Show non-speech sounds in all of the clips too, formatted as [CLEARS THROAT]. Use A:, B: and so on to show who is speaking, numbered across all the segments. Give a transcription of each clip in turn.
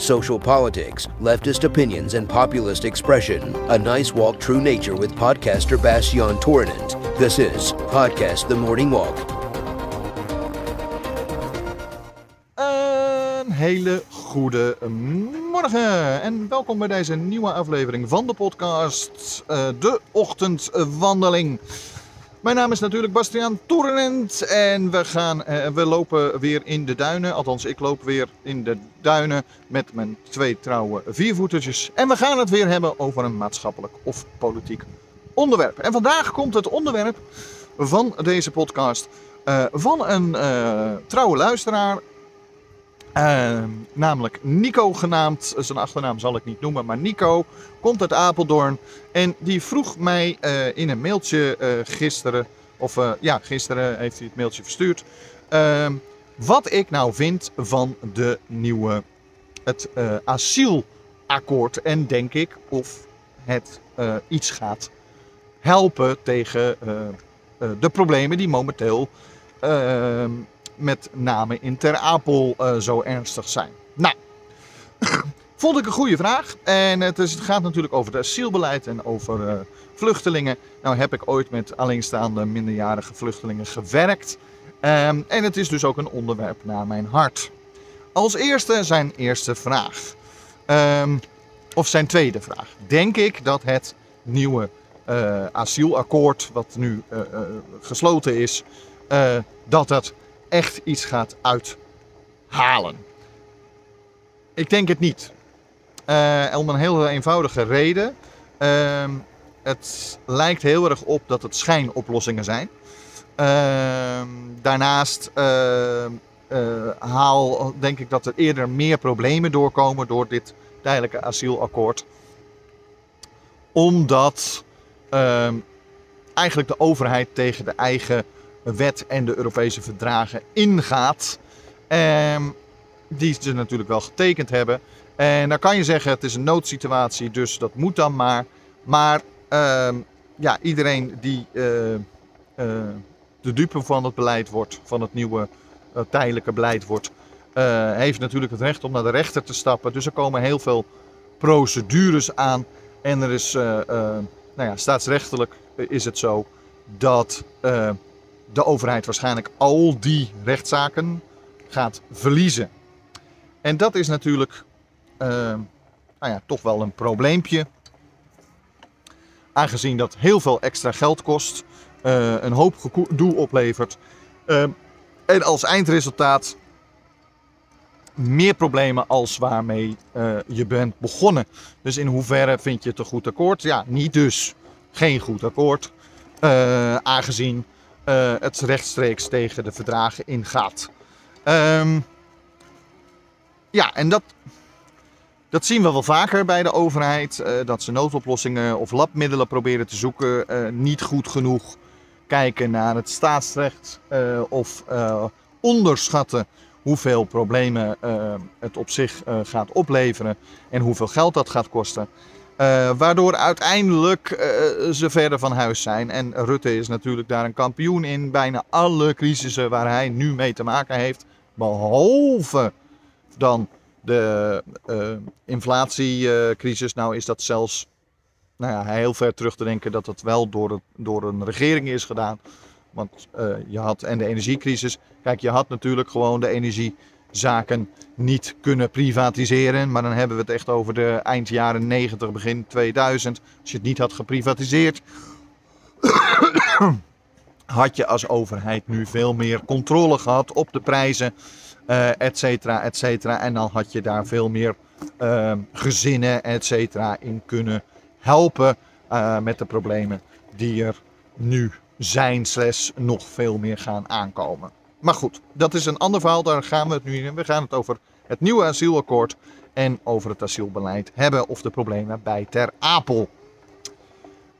A: social politics, leftist opinions, and populist expression. A nice walk through nature with podcaster Bastian Torinent. This is Podcast The Morning Walk.
B: Een hele goede morgen en welkom bij deze nieuwe aflevering van de podcast uh, De Ochtendwandeling. Mijn naam is natuurlijk Bastiaan Torenent en we, gaan, uh, we lopen weer in de duinen. Althans, ik loop weer in de duinen met mijn twee trouwe viervoetertjes. En we gaan het weer hebben over een maatschappelijk of politiek onderwerp. En vandaag komt het onderwerp van deze podcast uh, van een uh, trouwe luisteraar. Uh, namelijk Nico genaamd. Zijn achternaam zal ik niet noemen, maar Nico komt uit Apeldoorn. En die vroeg mij uh, in een mailtje uh, gisteren, of ja, gisteren heeft hij het mailtje verstuurd. Ehm, wat ik nou vind van de nieuwe, het asielakkoord. En denk ik of het iets gaat helpen tegen de problemen die momenteel ehm, met name in Ter Apel uh, zo ernstig zijn? Nou, [CLEARS THROAT] vond ik een goede vraag. En het, is, het gaat natuurlijk over het asielbeleid en over uh, vluchtelingen. Nou heb ik ooit met alleenstaande minderjarige vluchtelingen gewerkt. Um, en het is dus ook een onderwerp naar mijn hart. Als eerste zijn eerste vraag. Um, of zijn tweede vraag. Denk ik dat het nieuwe uh, asielakkoord, wat nu gesloten is, dat het echt iets gaat uithalen. Ik denk het niet. Uh, om een heel eenvoudige reden. Uh, het lijkt heel erg op dat het schijnoplossingen zijn. Uh, daarnaast ehm, eh, haal, denk ik dat er eerder meer problemen doorkomen door dit tijdelijke asielakkoord. Omdat ehm, eigenlijk de overheid tegen de eigen wet en de Europese verdragen ingaat. Um, die ze natuurlijk wel getekend hebben. En dan kan je zeggen, het is een noodsituatie, dus dat moet dan maar. Maar um, ja, iedereen die uh, uh, de dupe van het beleid wordt, van het nieuwe uh, tijdelijke beleid wordt, heeft natuurlijk het recht om naar de rechter te stappen. Dus er komen heel veel procedures aan. En er is, nou ja, staatsrechtelijk is het zo dat de overheid waarschijnlijk al die rechtszaken gaat verliezen. En dat is natuurlijk uh, nou ja, toch wel een probleempje. Aangezien dat heel veel extra geld kost, uh, een hoop gedoe oplevert. Uh, en als eindresultaat meer problemen als waarmee je bent begonnen. Dus in hoeverre vind je het een goed akkoord? Ja, niet dus. Geen goed akkoord. aangezien uh, het rechtstreeks tegen de verdragen ingaat. Um, ja, en dat, dat zien we wel vaker bij de overheid. Uh, dat ze noodoplossingen of labmiddelen proberen te zoeken. Uh, niet goed genoeg kijken naar het staatsrecht. of onderschatten hoeveel problemen het op zich gaat opleveren. En hoeveel geld dat gaat kosten. Uh, waardoor uiteindelijk uh, ze verder van huis zijn. En Rutte is natuurlijk daar een kampioen in. Bijna alle crisissen waar hij nu mee te maken heeft. Behalve dan de uh, inflatiecrisis. Nou is dat zelfs nou ja, heel ver terug te denken dat het wel door, door een regering is gedaan. Want je had, en de energiecrisis. Kijk, je had natuurlijk gewoon de energie zaken niet kunnen privatiseren. Maar dan hebben we het echt over de eind jaren 90, begin 2000. Als je het niet had geprivatiseerd, [COUGHS] had je als overheid nu veel meer controle gehad op de prijzen, uh, et cetera, et cetera. En dan had je daar veel meer uh, gezinnen, et cetera, in kunnen helpen uh, met de problemen die er nu zijn, slash nog veel meer gaan aankomen. Maar goed, dat is een ander verhaal, daar gaan we het nu in. We gaan het over het nieuwe asielakkoord en over het asielbeleid hebben of de problemen bij Ter Apel.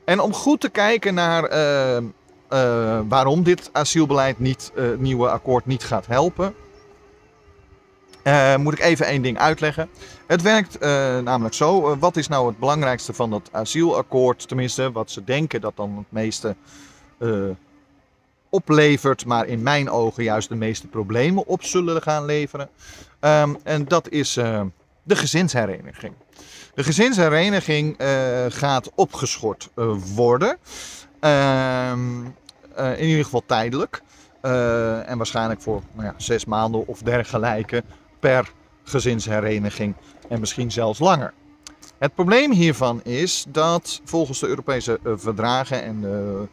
B: En om goed te kijken naar uh, uh, waarom dit asielbeleid niet, uh, nieuwe akkoord niet gaat helpen, moet ik even één ding uitleggen. Het werkt namelijk zo. wat is nou het belangrijkste van dat asielakkoord? Tenminste, wat ze denken dat dan het meeste oplevert, maar in mijn ogen juist de meeste problemen op zullen gaan leveren. Um, en dat is uh, de gezinshereniging. De gezinshereniging uh, gaat opgeschort uh, worden. Ehm, in ieder geval tijdelijk. en waarschijnlijk voor nou ja, zes maanden of dergelijke per gezinshereniging. En misschien zelfs langer. Het probleem hiervan is dat volgens de Europese verdragen en de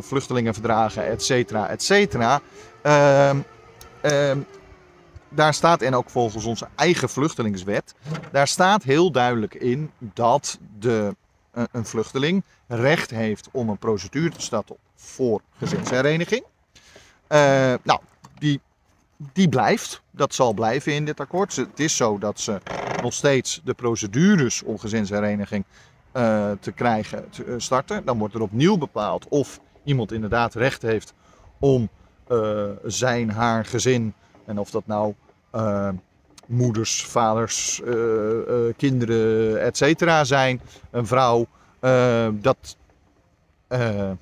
B: vluchtelingenverdragen, et cetera, et cetera. Ehm, ehm, daar staat, en ook volgens onze eigen vluchtelingswet, daar staat heel duidelijk in dat de, eh, een vluchteling recht heeft om een procedure te starten voor gezinshereniging. Uh, nou, die, die blijft. Dat zal blijven in dit akkoord. Het is zo dat ze nog steeds de procedures om gezinshereniging uh, te krijgen te starten. Dan wordt er opnieuw bepaald of iemand inderdaad recht heeft om uh, zijn, haar gezin en of dat nou moeders, vaders, kinderen, et cetera zijn. Een vrouw. dat, nou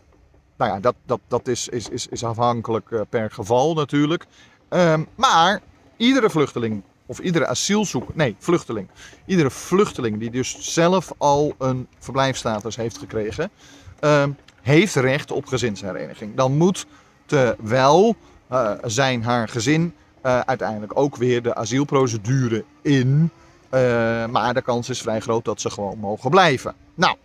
B: ja, dat, dat, dat is, is, is, is afhankelijk per geval natuurlijk. Ehm, maar iedere vluchteling of iedere asielzoeker, nee, vluchteling. Iedere vluchteling die dus zelf al een verblijfstatus heeft gekregen, uh, heeft recht op gezinshereniging. Dan moet terwijl uh, zijn haar gezin uh, uiteindelijk ook weer de asielprocedure in. Uh, maar de kans is vrij groot dat ze gewoon mogen blijven. Nou,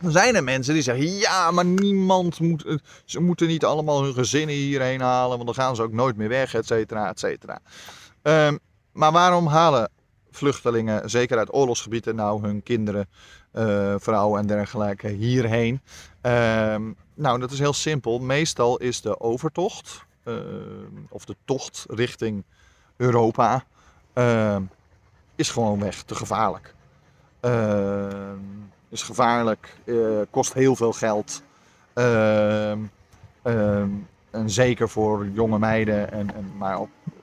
B: dan zijn er mensen die zeggen: ja, maar niemand moet. Ze moeten niet allemaal hun gezinnen hierheen halen, want dan gaan ze ook nooit meer weg, et cetera, et cetera. Uh, maar waarom halen vluchtelingen, zeker uit oorlogsgebieden, nou hun kinderen, uh, vrouwen en dergelijke hierheen? Ehm, nou, dat is heel simpel. Meestal is de overtocht Ehm, of de tocht richting Europa ehm, is gewoonweg te gevaarlijk. Ehm, is gevaarlijk, eh, kost heel veel geld. en zeker voor jonge meiden, en, en maar ook uh,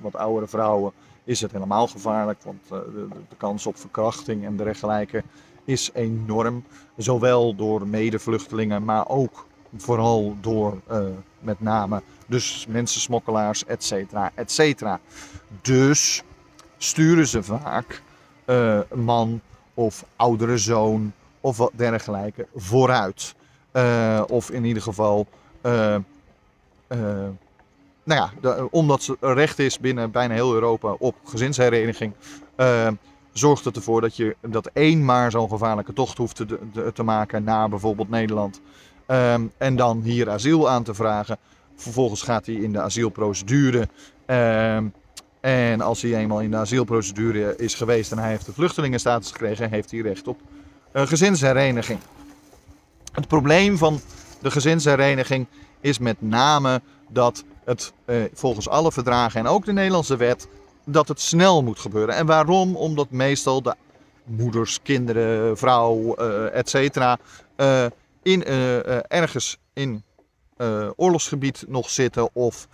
B: wat oudere vrouwen, is het helemaal gevaarlijk. Want de, de, kans op verkrachting en dergelijke is enorm. Zowel door medevluchtelingen, maar ook vooral door met name dus mensensmokkelaars, et cetera, et cetera. Dus sturen ze vaak man of oudere zoon of wat dergelijke vooruit. Of in ieder geval, nou ja, de, omdat ze recht is binnen bijna heel Europa op gezinshereniging zorgt het ervoor dat je dat één maar zo'n gevaarlijke tocht hoeft te, te, maken naar bijvoorbeeld Nederland. Um, en dan hier asiel aan te vragen. Vervolgens gaat hij in de asielprocedure. Um, en als hij eenmaal in de asielprocedure is geweest en hij heeft de vluchtelingenstatus gekregen, heeft hij recht op een gezinshereniging. Het probleem van de gezinshereniging is met name dat het eh, volgens alle verdragen en ook de Nederlandse wet, dat het snel moet gebeuren. En waarom? Omdat meestal de moeders, kinderen, vrouw, uh, et cetera, uh, in, uh, ergens in oorlogsgebied nog zitten of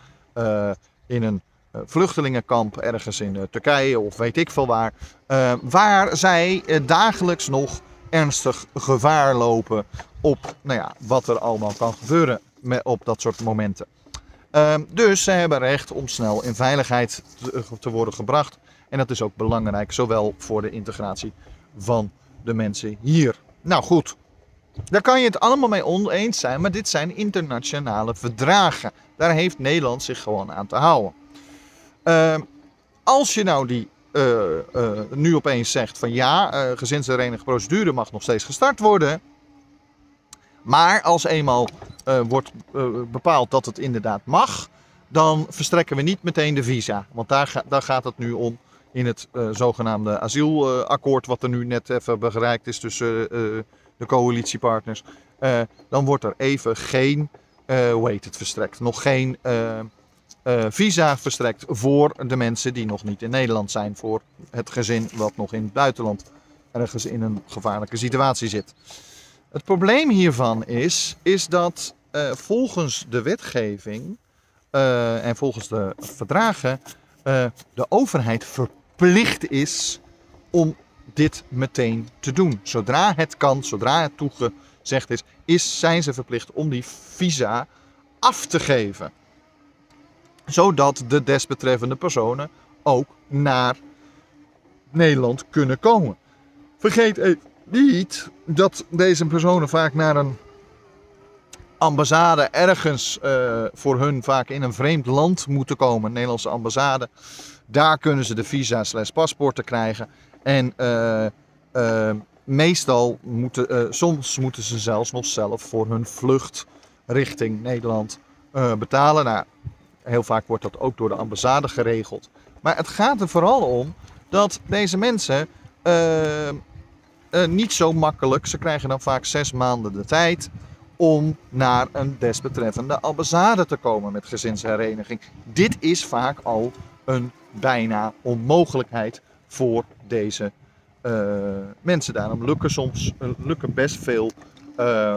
B: in een vluchtelingenkamp ergens in Turkije of weet ik veel waar, waar zij dagelijks nog ernstig gevaar lopen op nou ja, wat er allemaal kan gebeuren op dat soort momenten. Ehm, dus ze hebben recht om snel in veiligheid te, te worden gebracht. En dat is ook belangrijk, zowel voor de integratie van de mensen hier. Nou goed, daar kan je het allemaal mee oneens zijn, maar dit zijn internationale verdragen. Daar heeft Nederland zich gewoon aan te houden. Uh, als je nou die uh, uh, nu opeens zegt van ja, uh, gezinsherenigde procedure mag nog steeds gestart worden. Maar als eenmaal wordt bepaald dat het inderdaad mag, dan verstrekken we niet meteen de visa. Want daar, daar gaat het nu om in het zogenaamde asielakkoord wat er nu net even bereikt is tussen de coalitiepartners, dan wordt er even geen, hoe heet het, verstrekt. Nog geen visa verstrekt voor de mensen die nog niet in Nederland zijn. Voor het gezin wat nog in het buitenland ergens in een gevaarlijke situatie zit. Het probleem hiervan is, is dat volgens de wetgeving en volgens de verdragen de overheid verplicht is om dit meteen te doen. Zodra het kan, zodra het toegezegd is, is zijn ze verplicht om die visa af te geven. Zodat de desbetreffende personen ook naar Nederland kunnen komen. Vergeet niet dat deze personen vaak naar een ambassade ergens uh, voor hun vaak in een vreemd land moeten komen. Een Nederlandse ambassade. Daar kunnen ze de visa slash paspoorten krijgen. En uh, uh, meestal moeten, soms moeten ze zelfs nog zelf voor hun vlucht richting Nederland betalen. Nou, heel vaak wordt dat ook door de ambassade geregeld. Maar het gaat er vooral om dat deze mensen niet zo makkelijk, ze krijgen dan vaak zes maanden de tijd om naar een desbetreffende ambassade te komen met gezinshereniging. Dit is vaak al een bijna onmogelijkheid voor deze uh, mensen. Daarom lukken soms uh, lukken best veel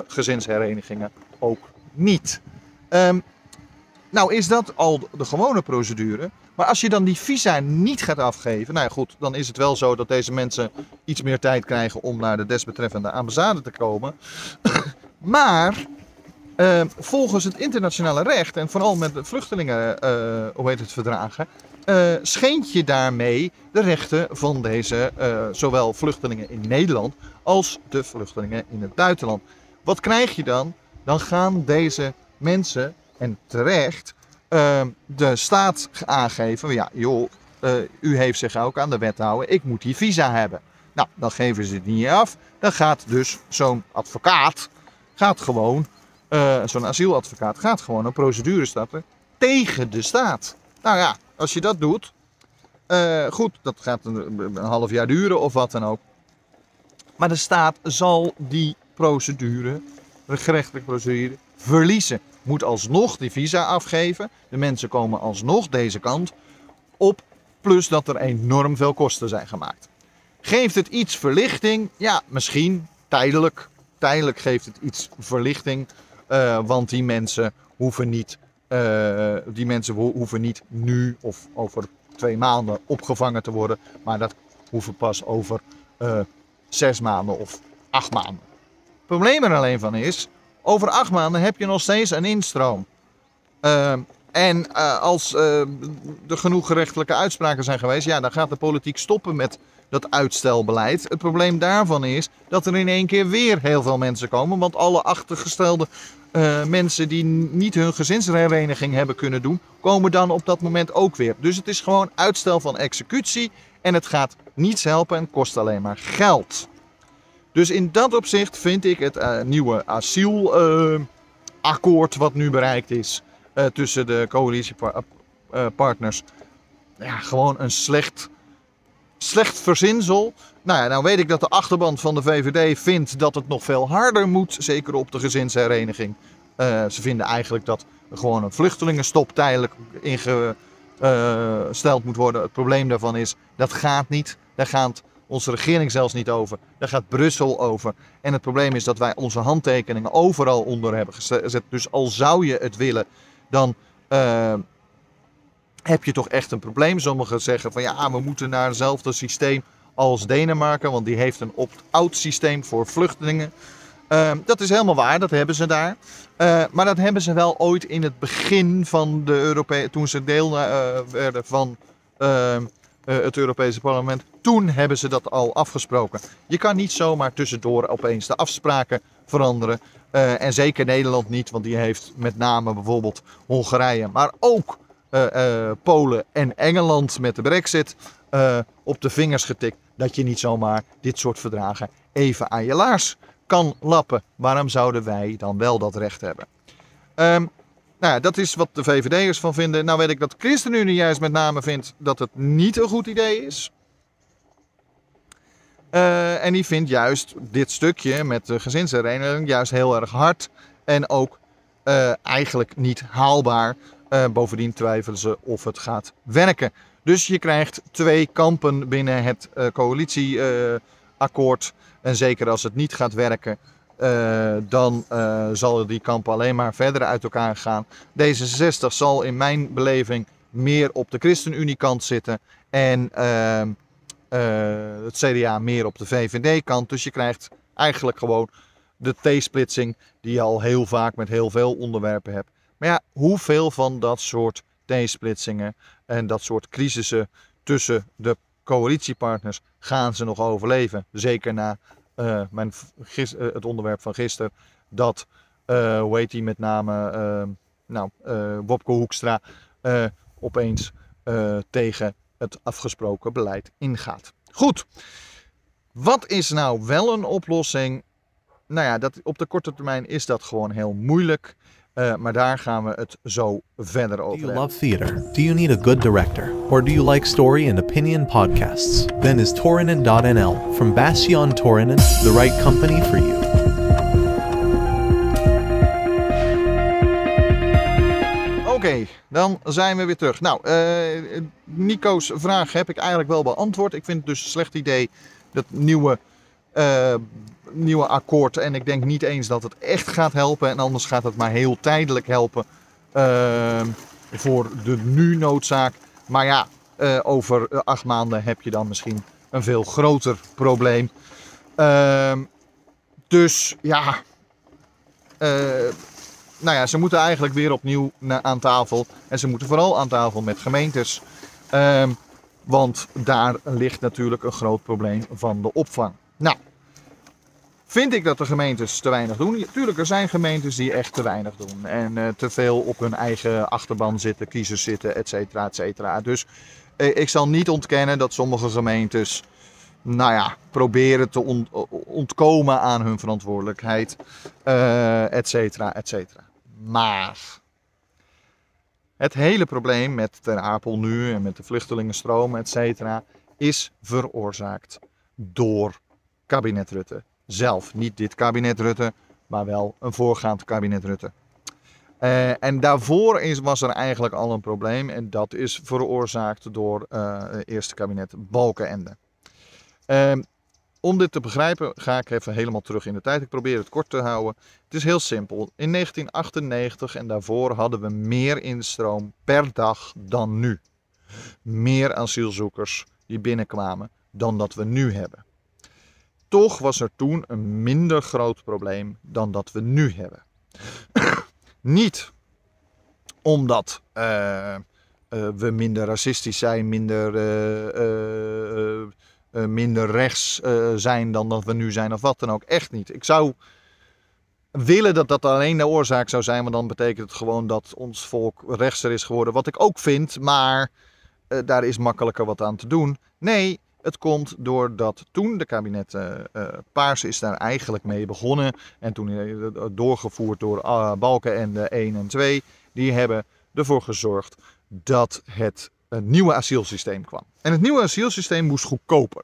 B: gezinsherenigingen ook niet. Um, nou is dat al de gewone procedure. Maar als je dan die visa niet gaat afgeven, nou ja, goed, dan is het wel zo dat deze mensen iets meer tijd krijgen om naar de desbetreffende ambassade te komen. [COUGHS] Maar uh, volgens het internationale recht en vooral met de vluchtelingen, uh, hoe heet het, verdragen, uh, schendt je daarmee de rechten van deze zowel vluchtelingen in Nederland als de vluchtelingen in het buitenland. Wat krijg je dan? Dan gaan deze mensen, en terecht, ehm, de staat aangeven, ja joh, u heeft zich ook aan de wet houden, ik moet die visa hebben. Nou, dan geven ze het niet af. Dan gaat dus zo'n advocaat gaat gewoon, uh, zo'n asieladvocaat gaat gewoon een procedure starten tegen de staat. Nou ja, als je dat doet, uh, goed, dat gaat een, een, half jaar duren of wat dan ook. Maar de staat zal die procedure, de gerechtelijke procedure, verliezen. Moet alsnog die visa afgeven. De mensen komen alsnog deze kant op. Plus dat er enorm veel kosten zijn gemaakt. Geeft het iets verlichting? Ja, misschien tijdelijk tijdelijk geeft het iets verlichting. Uh, want die mensen hoeven niet, uh, die mensen hoeven niet nu of over twee maanden opgevangen te worden. Maar dat hoeven pas over uh, zes maanden of acht maanden. Het probleem er alleen van is, over acht maanden heb je nog steeds een instroom. en als er genoeg gerechtelijke uitspraken zijn geweest, ja, dan gaat de politiek stoppen met dat uitstelbeleid. Het probleem daarvan is dat er in één keer weer heel veel mensen komen. Want alle achtergestelde uh, mensen die niet hun gezinshereniging hebben kunnen doen, komen dan op dat moment ook weer. Dus het is gewoon uitstel van executie en het gaat niets helpen en kost alleen maar geld. Dus in dat opzicht vind ik het uh, nieuwe asielakkoord uh, wat nu bereikt is uh, tussen de coalitiepartners ja, gewoon een slecht slecht verzinsel. Nou ja, nou weet ik dat de achterban van de VVD vindt dat het nog veel harder moet, zeker op de gezinshereniging. Ze vinden eigenlijk dat er gewoon een vluchtelingenstop tijdelijk ingesteld moet worden. Het probleem daarvan is, dat gaat niet. Daar gaat onze regering zelfs niet over. Daar gaat Brussel over. En het probleem is dat wij onze handtekeningen overal onder hebben gezet. Dus al zou je het willen, dan... Uh, heb je toch echt een probleem. Sommigen zeggen van ja, we moeten naar hetzelfde systeem als Denemarken, want die heeft een opt-out systeem voor vluchtelingen. Uh, dat is helemaal waar, dat hebben ze daar. Uh, maar dat hebben ze wel ooit in het begin van de Europese, toen ze deel uh, werden van ehm, eh, het Europese parlement. Toen hebben ze dat al afgesproken. Je kan niet zomaar tussendoor opeens de afspraken veranderen. en zeker Nederland niet, want die heeft met name bijvoorbeeld Hongarije, maar ook uh, Polen en Engeland met de brexit op de vingers getikt. Dat je niet zomaar dit soort verdragen even aan je laars kan lappen. Waarom zouden wij dan wel dat recht hebben? Um, nou ja, dat is wat de VVD'ers van vinden. Nou weet ik dat ChristenUnie juist met name vindt dat het niet een goed idee is. Uh, en die vindt juist dit stukje met de gezinshereniging juist heel erg hard. En ook uh, eigenlijk niet haalbaar. Uh, bovendien twijfelen ze of het gaat werken. Dus je krijgt twee kampen binnen het coalitieakkoord. en zeker als het niet gaat werken, uh, dan zal die kampen alleen maar verder uit elkaar gaan. D66 zal in mijn beleving meer op de ChristenUnie-kant zitten. En ehm, het CDA meer op de VVD-kant. Dus je krijgt eigenlijk gewoon de T-splitsing die je al heel vaak met heel veel onderwerpen hebt. Maar ja, hoeveel van dat soort T-splitsingen en dat soort crisissen tussen de coalitiepartners. Gaan ze nog overleven? Zeker na uh, mijn, uh, het onderwerp van gisteren. Dat, uh, hoe heet die met name, ehm, nou, Wopke Hoekstra opeens tegen het afgesproken beleid ingaat. Goed, wat is nou wel een oplossing? Nou ja, dat, op de korte termijn is dat gewoon heel moeilijk. Uh, maar daar gaan we het zo verder over
C: Do you love theater? Do you need a good director? Or do you like story and opinion podcasts? Then is Torinen.nl from Bastion Torinen the right company for you.
B: Oké, okay, dan zijn we weer terug. Nou, uh, Nico's vraag heb ik eigenlijk wel beantwoord. Ik vind het dus een slecht idee dat nieuwe uh, nieuwe akkoord. En ik denk niet eens dat het echt gaat helpen. En anders gaat het maar heel tijdelijk helpen uh, voor de nu-noodzaak. Maar ja, uh, over acht maanden heb je dan misschien een veel groter probleem. Ehm, dus ja, eh, nou ja, ze moeten eigenlijk weer opnieuw aan tafel. En ze moeten vooral aan tafel met gemeentes. Ehm, want daar ligt natuurlijk een groot probleem van de opvang. Nou, Vind ik dat de gemeentes te weinig doen? Tuurlijk, er zijn gemeentes die echt te weinig doen. En uh, te veel op hun eigen achterban zitten, kiezers zitten, et cetera, et cetera. Dus uh, ik zal niet ontkennen dat sommige gemeentes, nou ja, proberen te ont ontkomen aan hun verantwoordelijkheid, uh, et cetera, et cetera. Maar het hele probleem met Ter Apel nu en met de vluchtelingenstroom, et cetera, is veroorzaakt door kabinet Rutte zelf. Niet dit kabinet Rutte, maar wel een voorgaand kabinet Rutte. Uh, en daarvoor was er eigenlijk al een probleem en dat is veroorzaakt door uh, het eerste kabinet Balkenende. Uh, om dit te begrijpen ga ik even helemaal terug in de tijd. Ik probeer het kort te houden. Het is heel simpel. In 1998 en daarvoor hadden we meer instroom per dag dan nu. Meer asielzoekers die binnenkwamen dan dat we nu hebben. Toch was er toen een minder groot probleem dan dat we nu hebben. [CLEARS THROAT] Niet omdat uh, uh, we minder racistisch zijn, minder, uh, minder rechts zijn dan dat we nu zijn of wat dan ook. Echt niet. Ik zou willen dat dat alleen de oorzaak zou zijn, want dan betekent het gewoon dat ons volk rechtser is geworden. Wat ik ook vind, maar daar is makkelijker wat aan te doen. Nee, het komt doordat toen de kabinet uh, uh, Paars is daar eigenlijk mee begonnen. En toen uh, doorgevoerd door Balken en de 1 en 2. Die hebben ervoor gezorgd dat het een nieuwe asielsysteem kwam. En het nieuwe asielsysteem moest goedkoper.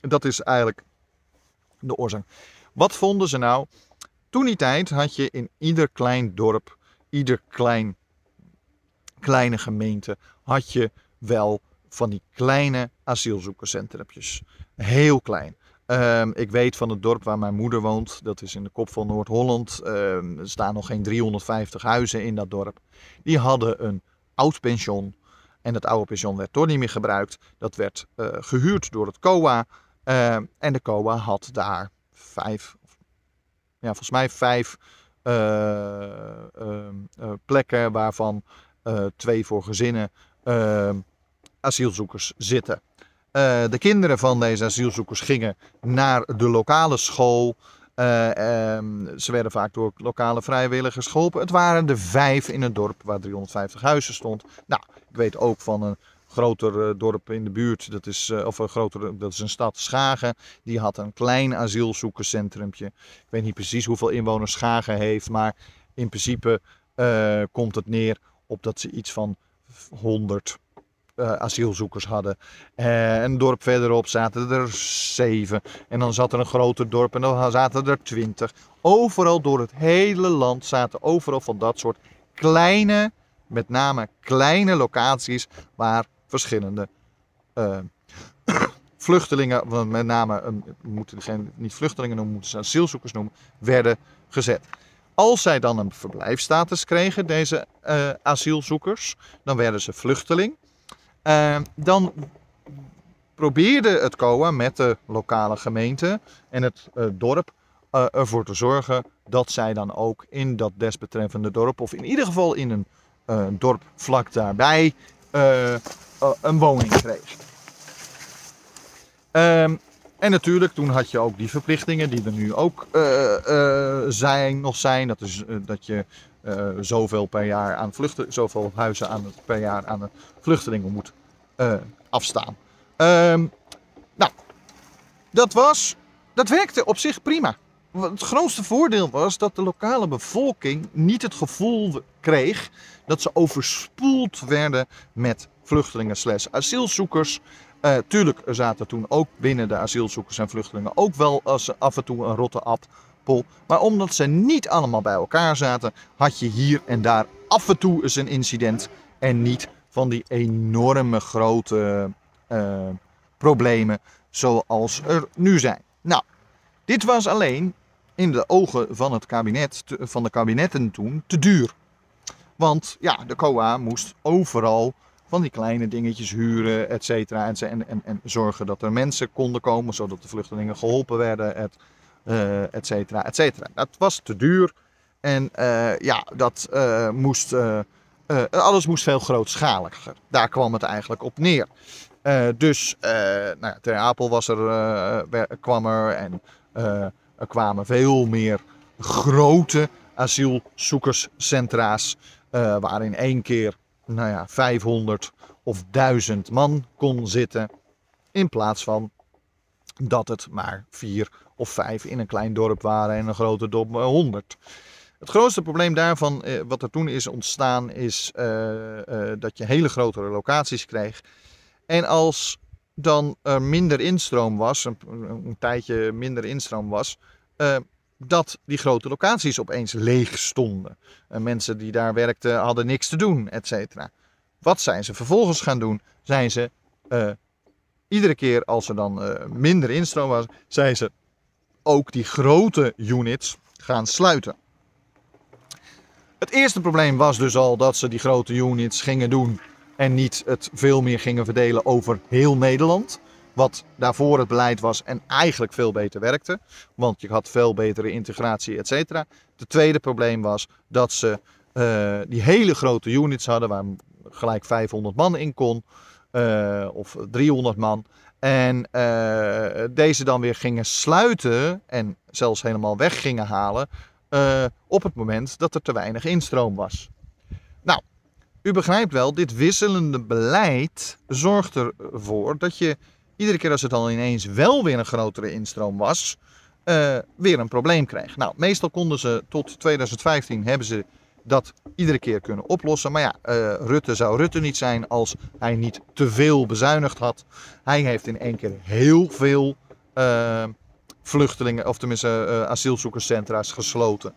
B: Dat is eigenlijk de oorzaak. Wat vonden ze nou? Toen die tijd had je in ieder klein dorp, ieder klein, kleine gemeente, had je wel van die kleine asielzoekerscentrumpjes. Heel klein. Um, ik weet van het dorp waar mijn moeder woont, dat is in de kop van Noord-Holland. Um, er staan nog geen 350 huizen in dat dorp. Die hadden een oud pension. En dat oude pension werd toch niet meer gebruikt. Dat werd uh, gehuurd door het COA. Uh, en de COA had daar vijf, ja, volgens mij vijf uh, plekken, waarvan twee voor gezinnen asielzoekers zitten. Uh, de kinderen van deze asielzoekers gingen naar de lokale school. Uh, um, ze werden vaak door lokale vrijwilligers geholpen. Het waren er vijf in het dorp waar 350 huizen stond. Nou, ik weet ook van een groter uh, dorp in de buurt, dat is, of een groter, dat is een stad Schagen. Die had een klein asielzoekerscentrumpje. Ik weet niet precies hoeveel inwoners Schagen heeft, maar in principe komt het neer op dat ze iets van 100 uh, asielzoekers hadden. Uh, een dorp verderop zaten er zeven. En dan zat er een groter dorp en dan zaten er twintig. Overal door het hele land zaten overal van dat soort kleine, met name kleine locaties waar verschillende uh, [COUGHS] vluchtelingen, met name, moeten geen, niet vluchtelingen noemen, moeten ze asielzoekers noemen, werden gezet. Als zij dan een verblijfstatus kregen, deze asielzoekers, dan werden ze vluchteling. Uh, dan probeerde het COA met de lokale gemeente en het uh, dorp uh, ervoor te zorgen dat zij dan ook in dat desbetreffende dorp, of in ieder geval in een dorp vlak daarbij, eh, eh, een woning kreeg. Ehm, en natuurlijk, toen had je ook die verplichtingen die er nu ook eh, eh, zijn, nog zijn. Dat is eh, dat je eh, zoveel per jaar aan vluchten, zoveel huizen aan per jaar aan vluchtelingen moet eh, afstaan. Ehm, nou, dat was, dat werkte op zich prima. Het grootste voordeel was dat de lokale bevolking niet het gevoel kreeg dat ze overspoeld werden met vluchtelingen slash asielzoekers. Eh, tuurlijk, zaten toen ook binnen de asielzoekers en vluchtelingen ook wel als af en toe een rotte Maar omdat ze niet allemaal bij elkaar zaten, had je hier en daar af en toe eens een incident. En niet van die enorme grote eh, problemen zoals er nu zijn. Nou, dit was alleen in de ogen van het kabinet, van de kabinetten toen, te duur. Want ja, de COA moest overal van die kleine dingetjes huren, et cetera. En, en, en zorgen dat er mensen konden komen, zodat de vluchtelingen geholpen werden, et, eh, et cetera, et cetera. Dat was te duur. En eh, ja, dat eh, moest, alles moest veel grootschaliger. Daar kwam het eigenlijk op neer. Dus nou ja, Ter Apel was er, kwam er en er kwamen veel meer grote asielzoekerscentra's. eh, waar in één keer nou ja, 500 of 1000 man kon zitten. In plaats van dat het maar vier of vijf in een klein dorp waren en een grote dorp eh, 100. Het grootste probleem daarvan, eh, wat er toen is ontstaan, is eh, eh, dat je hele grotere locaties kreeg. En als dan er minder instroom was, een, tijdje minder instroom was, dat die grote locaties opeens leeg stonden. En mensen die daar werkten hadden niks te doen, et cetera. Wat zijn ze vervolgens gaan doen? Zijn ze iedere keer als er dan eh, minder instroom was, zijn ze ook die grote units gaan sluiten. Het eerste probleem was dus al dat ze die grote units gingen doen en niet het veel meer gingen verdelen over heel Nederland. Wat daarvoor het beleid was en eigenlijk veel beter werkte. Want je had veel betere integratie, et cetera. Het tweede probleem was dat ze eh, die hele grote units hadden waar gelijk 500 man in kon. Eh, of 300 man. En eh, deze dan weer gingen sluiten en zelfs helemaal weg gingen halen. eh, op het moment dat er te weinig instroom was. Nou, u begrijpt wel, dit wisselende beleid zorgt ervoor dat je iedere keer als het dan ineens wel weer een grotere instroom was, weer een probleem kreeg. Nou, meestal konden ze tot 2015 hebben ze dat iedere keer kunnen oplossen. Maar ja, eh, Rutte zou Rutte niet zijn als hij niet te veel bezuinigd had. Hij heeft in één keer heel veel eh, vluchtelingen, of tenminste eh, asielzoekerscentra's gesloten.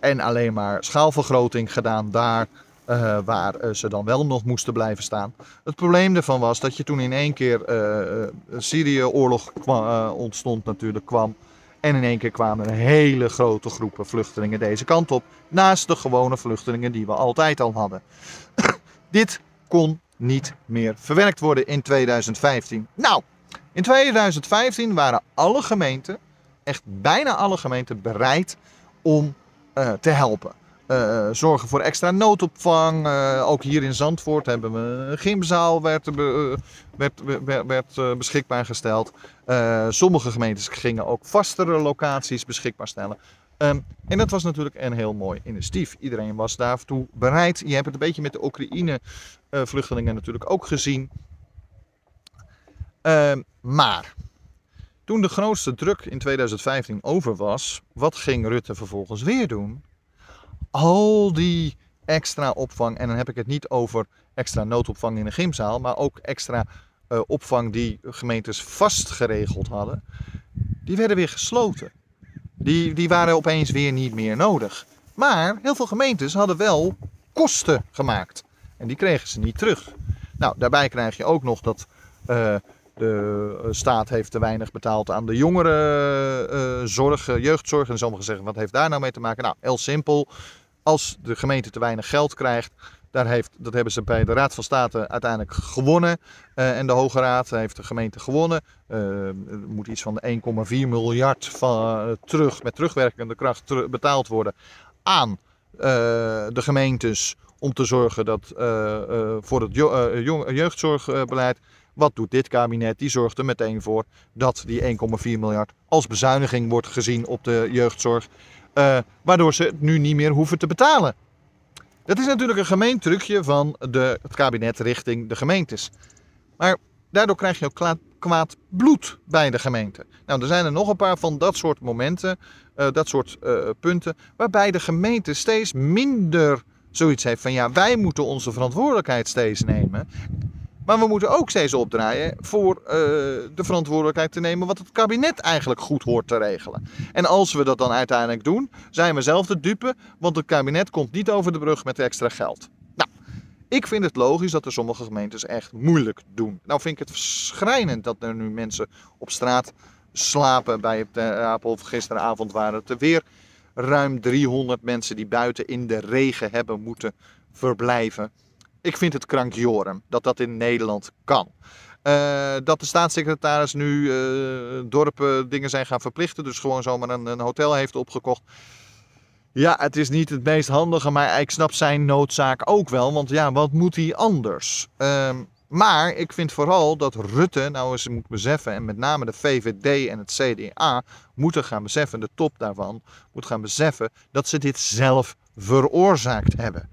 B: En alleen maar schaalvergroting gedaan daar waar ze dan wel nog moesten blijven staan. Het probleem ervan was dat je toen in één keer eh, Syrië-oorlog ontstond natuurlijk kwam. En in één keer kwamen er hele grote groepen vluchtelingen deze kant op. Naast de gewone vluchtelingen die we altijd al hadden. [COUGHS] Dit kon niet meer verwerkt worden in 2015. Nou, in 2015 waren alle gemeenten, echt bijna alle gemeenten, bereid om eh, te helpen. Eh, zorgen voor extra noodopvang. Eh, ook hier in Zandvoort hebben we een gymzaal werd, eh, werd, werd, beschikbaar gesteld. Sommige gemeentes gingen ook vastere locaties beschikbaar stellen. Ehm, en dat was natuurlijk een heel mooi initiatief. Iedereen was daartoe bereid. Je hebt het een beetje met de Oekraïne-vluchtelingen natuurlijk ook gezien. Ehm, maar toen de grootste druk in 2015 over was, wat ging Rutte vervolgens weer doen? Al die extra opvang, en dan heb ik het niet over extra noodopvang in een gymzaal, maar ook extra eh, opvang die gemeentes vast geregeld hadden, die werden weer gesloten. Die, die waren opeens weer niet meer nodig. Maar heel veel gemeentes hadden wel kosten gemaakt. En die kregen ze niet terug. Nou, daarbij krijg je ook nog dat eh, de staat heeft te weinig betaald aan de jongerenzorg, eh, jeugdzorg. En sommigen zeggen, wat heeft daar nou mee te maken? Nou, heel simpel. Als de gemeente te weinig geld krijgt, daar heeft, dat hebben ze bij de Raad van State uiteindelijk gewonnen. Eh, en de Hoge Raad heeft de gemeente gewonnen. Eh, er moet iets van de 1,4 miljard van, eh, terug, met terugwerkende kracht betaald worden aan de gemeentes om te zorgen dat voor het jeugdzorgbeleid wat doet dit kabinet? Die zorgt er meteen voor dat die 1,4 miljard als bezuiniging wordt gezien op de jeugdzorg. Uh, waardoor ze het nu niet meer hoeven te betalen. Dat is natuurlijk een gemeen trucje van de, het kabinet richting de gemeentes. Maar daardoor krijg je ook kwaad bloed bij de gemeente. Nou, er zijn er nog een paar van dat soort momenten, uh, dat soort uh, punten, waarbij de gemeente steeds minder zoiets heeft van ja, wij moeten onze verantwoordelijkheid steeds nemen. Maar we moeten ook steeds opdraaien voor uh, de verantwoordelijkheid te nemen wat het kabinet eigenlijk goed hoort te regelen. En als we dat dan uiteindelijk doen, zijn we zelf de dupe, want het kabinet komt niet over de brug met extra geld. Nou, ik vind het logisch dat er sommige gemeentes echt moeilijk doen. Nou vind ik het schrijnend dat er nu mensen op straat slapen bij het uh, Apel. Gisteravond waren het er weer ruim 300 mensen die buiten in de regen hebben moeten verblijven. Ik vind het krankjoren dat dat in Nederland kan. Uh, dat de staatssecretaris nu uh, dorpen dingen zijn gaan verplichten. Dus gewoon zomaar een, een, hotel heeft opgekocht. Ja, het is niet het meest handige, maar ik snap zijn noodzaak ook wel. Want ja, wat moet hij anders? Uh, maar ik vind vooral dat Rutte nou eens moet beseffen, en met name de VVD en het CDA moeten gaan beseffen, de top daarvan moet gaan beseffen, dat ze dit zelf veroorzaakt hebben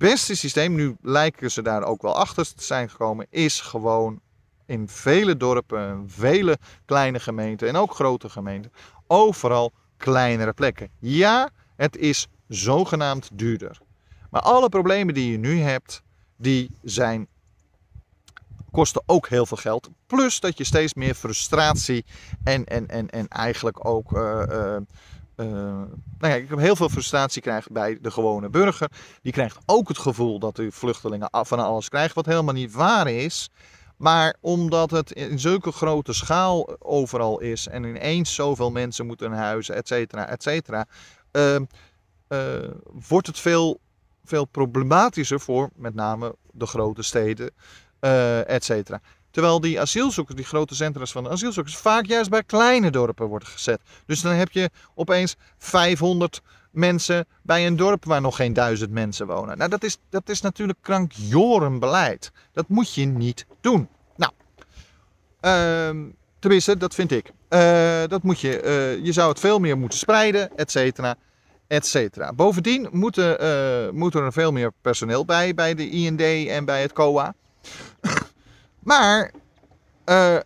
B: beste systeem, nu lijken ze daar ook wel achter te zijn gekomen, is gewoon in vele dorpen, vele kleine gemeenten en ook grote gemeenten, overal kleinere plekken. Ja, het is zogenaamd duurder. Maar alle problemen die je nu hebt, die zijn, kosten ook heel veel geld. Plus dat je steeds meer frustratie en, en, en, en eigenlijk ook uh, uh, uh, nou ja, ik heb heel veel frustratie krijg bij de gewone burger. Die krijgt ook het gevoel dat de vluchtelingen van alles krijgen, wat helemaal niet waar is. Maar omdat het in zulke grote schaal overal is en ineens zoveel mensen moeten huizen, cetera, et uh, uh, wordt het veel, veel problematischer voor met name de grote steden, uh, et cetera. Terwijl die asielzoekers, die grote centra's van de asielzoekers, vaak juist bij kleine dorpen worden gezet. Dus dan heb je opeens 500 mensen bij een dorp waar nog geen duizend mensen wonen. Nou, dat is, dat is natuurlijk krankjorenbeleid. Dat moet je niet doen. Nou, uh, tenminste, dat vind ik. Uh, dat moet je, uh, je zou het veel meer moeten spreiden, et cetera, et cetera. Bovendien moet, uh, moet er veel meer personeel bij, bij de IND en bij het COA. Maar uh,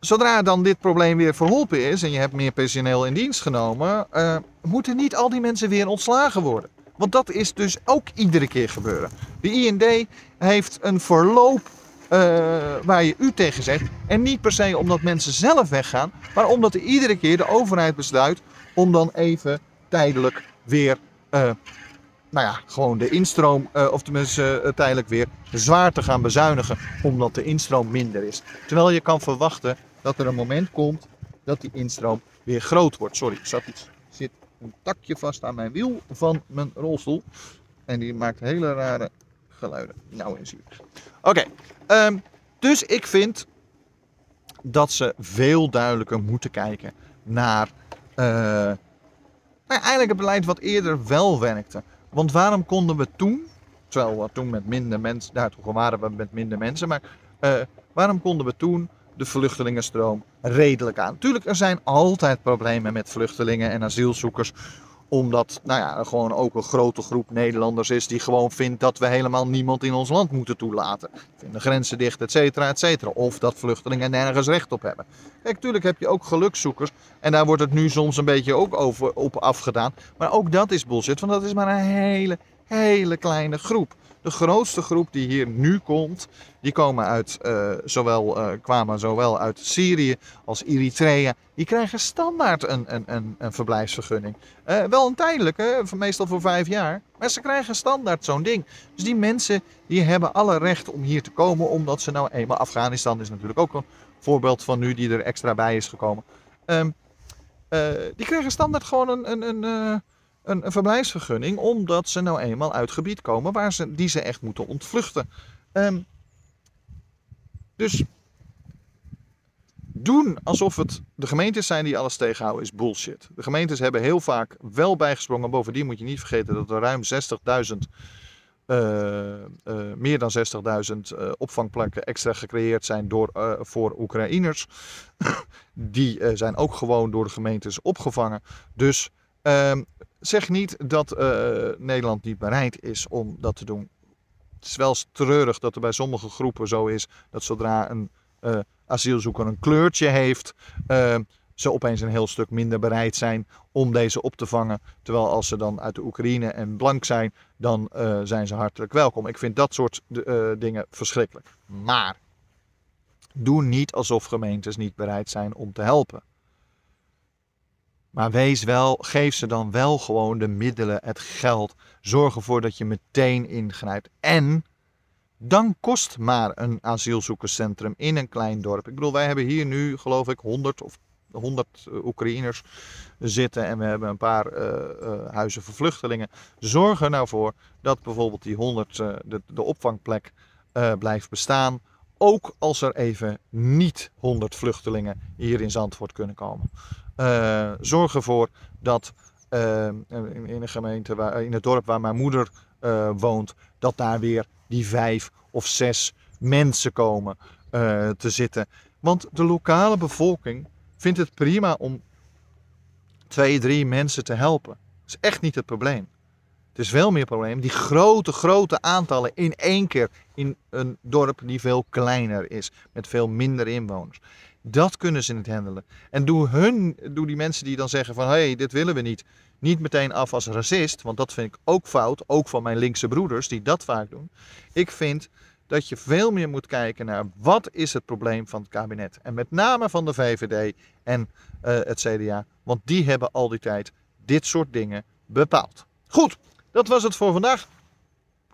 B: zodra dan dit probleem weer verholpen is en je hebt meer personeel in dienst genomen, uh, moeten niet al die mensen weer ontslagen worden. Want dat is dus ook iedere keer gebeuren. De IND heeft een verloop uh, waar je u tegen zegt. En niet per se omdat mensen zelf weggaan, maar omdat er iedere keer de overheid besluit om dan even tijdelijk weer nou ja, gewoon de instroom, uh, of tenminste uh, tijdelijk weer, zwaar te gaan bezuinigen, omdat de instroom minder is. Terwijl je kan verwachten dat er een moment komt dat die instroom weer groot wordt. Sorry, er zit een takje vast aan mijn wiel van mijn rolstoel. En die maakt hele rare geluiden. Nou eens hier. Oké, um, dus ik vind dat ze veel duidelijker moeten kijken naar uh, nou eigenlijk het beleid wat eerder wel werkte. Want waarom konden we toen, terwijl we toen met minder mensen, nou toen waren we met minder mensen, maar uh, waarom konden we toen de vluchtelingenstroom redelijk aan? Tuurlijk, er zijn altijd problemen met vluchtelingen en asielzoekers omdat, nou ja, er gewoon ook een grote groep Nederlanders is die gewoon vindt dat we helemaal niemand in ons land moeten toelaten. Vinden grenzen dicht, et cetera, et cetera. Of dat vluchtelingen nergens recht op hebben. Kijk, natuurlijk heb je ook gelukzoekers. En daar wordt het nu soms een beetje ook over, op afgedaan. Maar ook dat is bullshit, want dat is maar een hele, hele kleine groep. De grootste groep die hier nu komt, die komen uit, uh, zowel, uh, kwamen zowel uit Syrië als Eritrea. Die krijgen standaard een, een, een, een verblijfsvergunning. Uh, wel een tijdelijke, meestal voor vijf jaar. Maar ze krijgen standaard zo'n ding. Dus die mensen die hebben alle recht om hier te komen, omdat ze nou eenmaal... Afghanistan is natuurlijk ook een voorbeeld van nu die er extra bij is gekomen. Um, die krijgen standaard gewoon een... een, een een, verblijfsvergunning, omdat ze nou eenmaal uit gebied komen waar ze, die ze echt moeten ontvluchten. Um, dus doen alsof het de gemeentes zijn die alles tegenhouden is bullshit. De gemeentes hebben heel vaak wel bijgesprongen. Bovendien moet je niet vergeten dat er ruim 60.000 eh, eh, meer dan 60.000 uh, opvangplekken extra gecreëerd zijn door, uh, voor Oekraïners. [LAUGHS] Die zijn ook gewoon door de gemeentes opgevangen. Dus ehm, zeg niet dat Nederland niet bereid is om dat te doen. Het is wel treurig dat er bij sommige groepen zo is dat zodra een asielzoeker een kleurtje heeft, ehm, ze opeens een heel stuk minder bereid zijn om deze op te vangen. Terwijl als ze dan uit de Oekraïne en blank zijn, dan uh, zijn ze hartelijk welkom. Ik vind dat soort dingen verschrikkelijk. Maar doe niet alsof gemeentes niet bereid zijn om te helpen. Maar wees wel, geef ze dan wel gewoon de middelen, het geld. Zorg ervoor dat je meteen ingrijpt. En dan kost maar een asielzoekerscentrum in een klein dorp. Ik bedoel, wij hebben hier nu, geloof ik, 100 of 100 eh, Oekraïners zitten en we hebben een paar uh, huizen voor vluchtelingen. Zorg er nou voor dat bijvoorbeeld die 100, de, de, opvangplek blijft bestaan. Ook als er even niet 100 vluchtelingen hier in Zandvoort kunnen komen. Zorg ervoor dat in, in, een gemeente, waar, in het dorp waar mijn moeder woont, dat daar weer die vijf of zes mensen komen te zitten. Want de lokale bevolking vindt het prima om twee, drie mensen te helpen. Dat is echt niet het probleem. Het is wel meer probleem die grote, grote aantallen in één keer in een dorp die veel kleiner is, met veel minder inwoners. Dat kunnen ze niet handelen. En doe, hun, doe die mensen die dan zeggen van hé, hey, dit willen we niet, niet meteen af als racist, want dat vind ik ook fout, ook van mijn linkse broeders die dat vaak doen. Ik vind dat je veel meer moet kijken naar wat is het probleem van het kabinet. En met name van de VVD en uh, het CDA. Want die hebben al die tijd dit soort dingen bepaald. Goed, dat was het voor vandaag.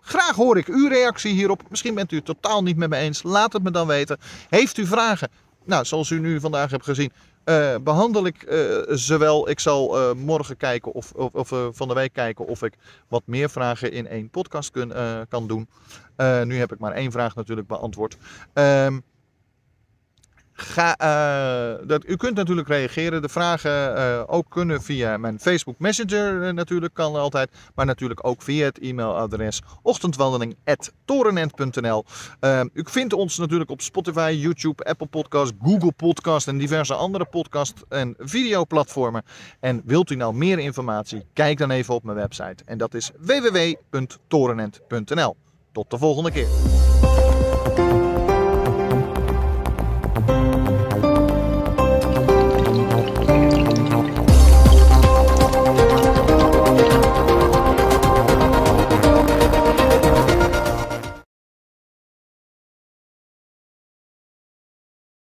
B: Graag hoor ik uw reactie hierop. Misschien bent u het totaal niet met me eens. Laat het me dan weten. Heeft u vragen? Nou, zoals u nu vandaag hebt gezien, uh, behandel ik uh, ze wel. Ik zal uh, morgen kijken of, of, of van de week kijken of ik wat meer vragen in één podcast kun, kan doen. nu heb ik maar één vraag natuurlijk beantwoord. Ehm, Uh, dat, u kunt natuurlijk reageren. De vragen uh, ook kunnen via mijn Facebook Messenger uh, natuurlijk, kan altijd. Maar natuurlijk ook via het e-mailadres ochtendwandeling.torenent.nl U vindt ons natuurlijk op Spotify, YouTube, Apple Podcast, Google Podcast en diverse andere podcast- en videoplatformen. En wilt u nou meer informatie? Kijk dan even op mijn website. En dat is www.torenent.nl Tot de volgende keer.